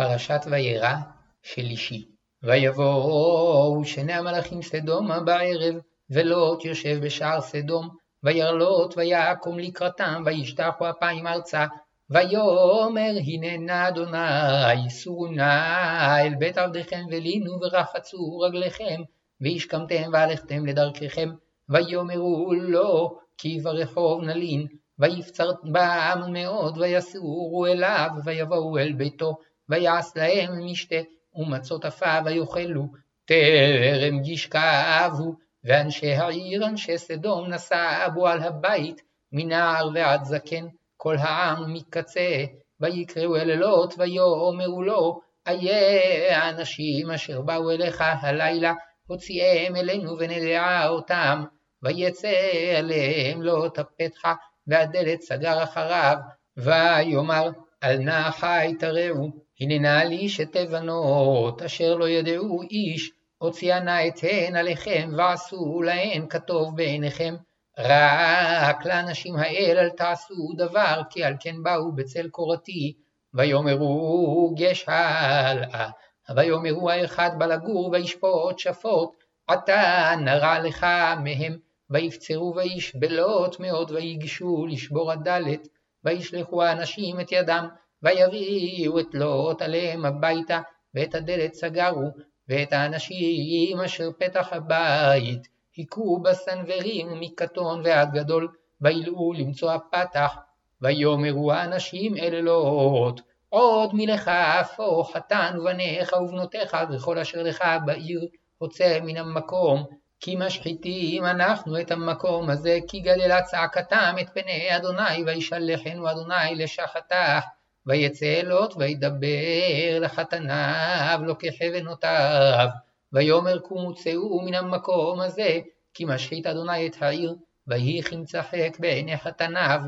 פרשת וירא שלישי. ויבואו שני המלאכים סדומה בערב, ולוט יושב בשער סדום, וירא לוט ויקום לקראתם, וישתחו אפיים ארצה, ויאמר הנה נא אדוני סורו נא אל בית עבדיכם ולינו ורחצו רגליכם, והשכמתם והלכתם לדרככם, ויאמרו לו כי ברחוב נלין, ויפצר בם מאוד, ויסורו אליו, ויבואו אל ביתו, ויעש להם משתה, ומצות אפה ויאכלו, טרם ישכבו, ואנשי העיר, אנשי סדום, נסעו על הבית, מנער ועד זקן, כל העם מקצה, ויקראו אל לוט, ויאמרו לו, איה האנשים אשר באו אליך הלילה, הוציאם אלינו ונדע אותם, ויצא אליהם לוט הפתחה, והדלת סגר אחריו, ויאמר אל נא חי תראו, הננה לי שתי בנות, אשר לא ידעו איש, הוציאנה אתן עליכם, ועשו להן כטוב בעיניכם. רק לאנשים האל אל תעשו דבר, כי על כן באו בצל קורתי, ויאמרו גש הלאה. ויאמרו האחד בא לגור וישפוט שפוט, עתה נרע לך מהם. ויפצרו וישבלות מאוד ויגשו לשבור הדלת, וישלחו האנשים את ידם, ויביאו את לוט עליהם הביתה, ואת הדלת סגרו, ואת האנשים אשר פתח הבית, היכו בסנוורים מקטון ועד גדול, וילאו למצוא הפתח, ויאמרו האנשים אל לוט, עוד מלך אפו חתן ובניך ובנותיך וכל אשר לך בעיר הוצא מן המקום, כי משחיתים אנחנו את המקום הזה, כי גדלה צעקתם את פני אדוני, וישלחנו אדוני לשחתך. ויצא לוט וידבר לחתניו, לוקח בנותיו. ויאמר קומו צאו מן המקום הזה, כי משחית אדוני את העיר, ויהי כמצחק בעיני חתניו.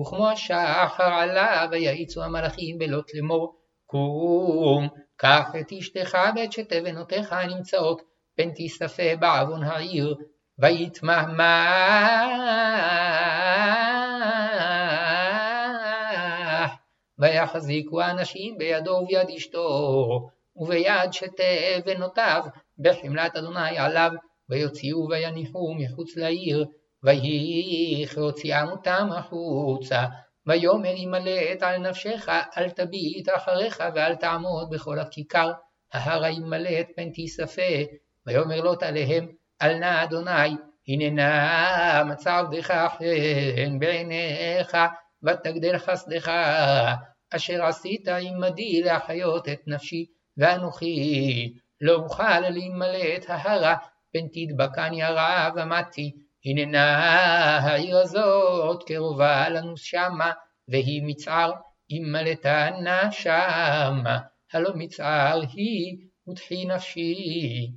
וכמו השחר עלה, ויעיצו המלאכים בלוט לאמור, קום, קח את אשתך ואת שתי בנותיך הנמצאות פן תיספה בעוון העיר, ויתמהמה. ויחזיקו האנשים בידו וביד אשתו, וביד שתי בנותיו, בחמלת אדוני עליו, ויוציאו ויניחו מחוץ לעיר, ויהי כהוציאם אותם החוצה. ויאמר ימלט על נפשך, אל תביט אחריך ואל תעמוד בכל הכיכר, ההר ימלט פן תיספה, ויאמר לוט עליהם, אל נא אדוני, הננה מצא עבדך חן בעיניך, ותגדל חסדך, אשר עשית עמדי להחיות את נפשי, ואנוכי. לא אוכל להימלט ההרה, פן תדבקני הרעה ומתי, הננה העיר הזאת קרובה לנו שמה, והיא מצער, ימלטנה שמה, הלא מצער היא ותחי נפשי.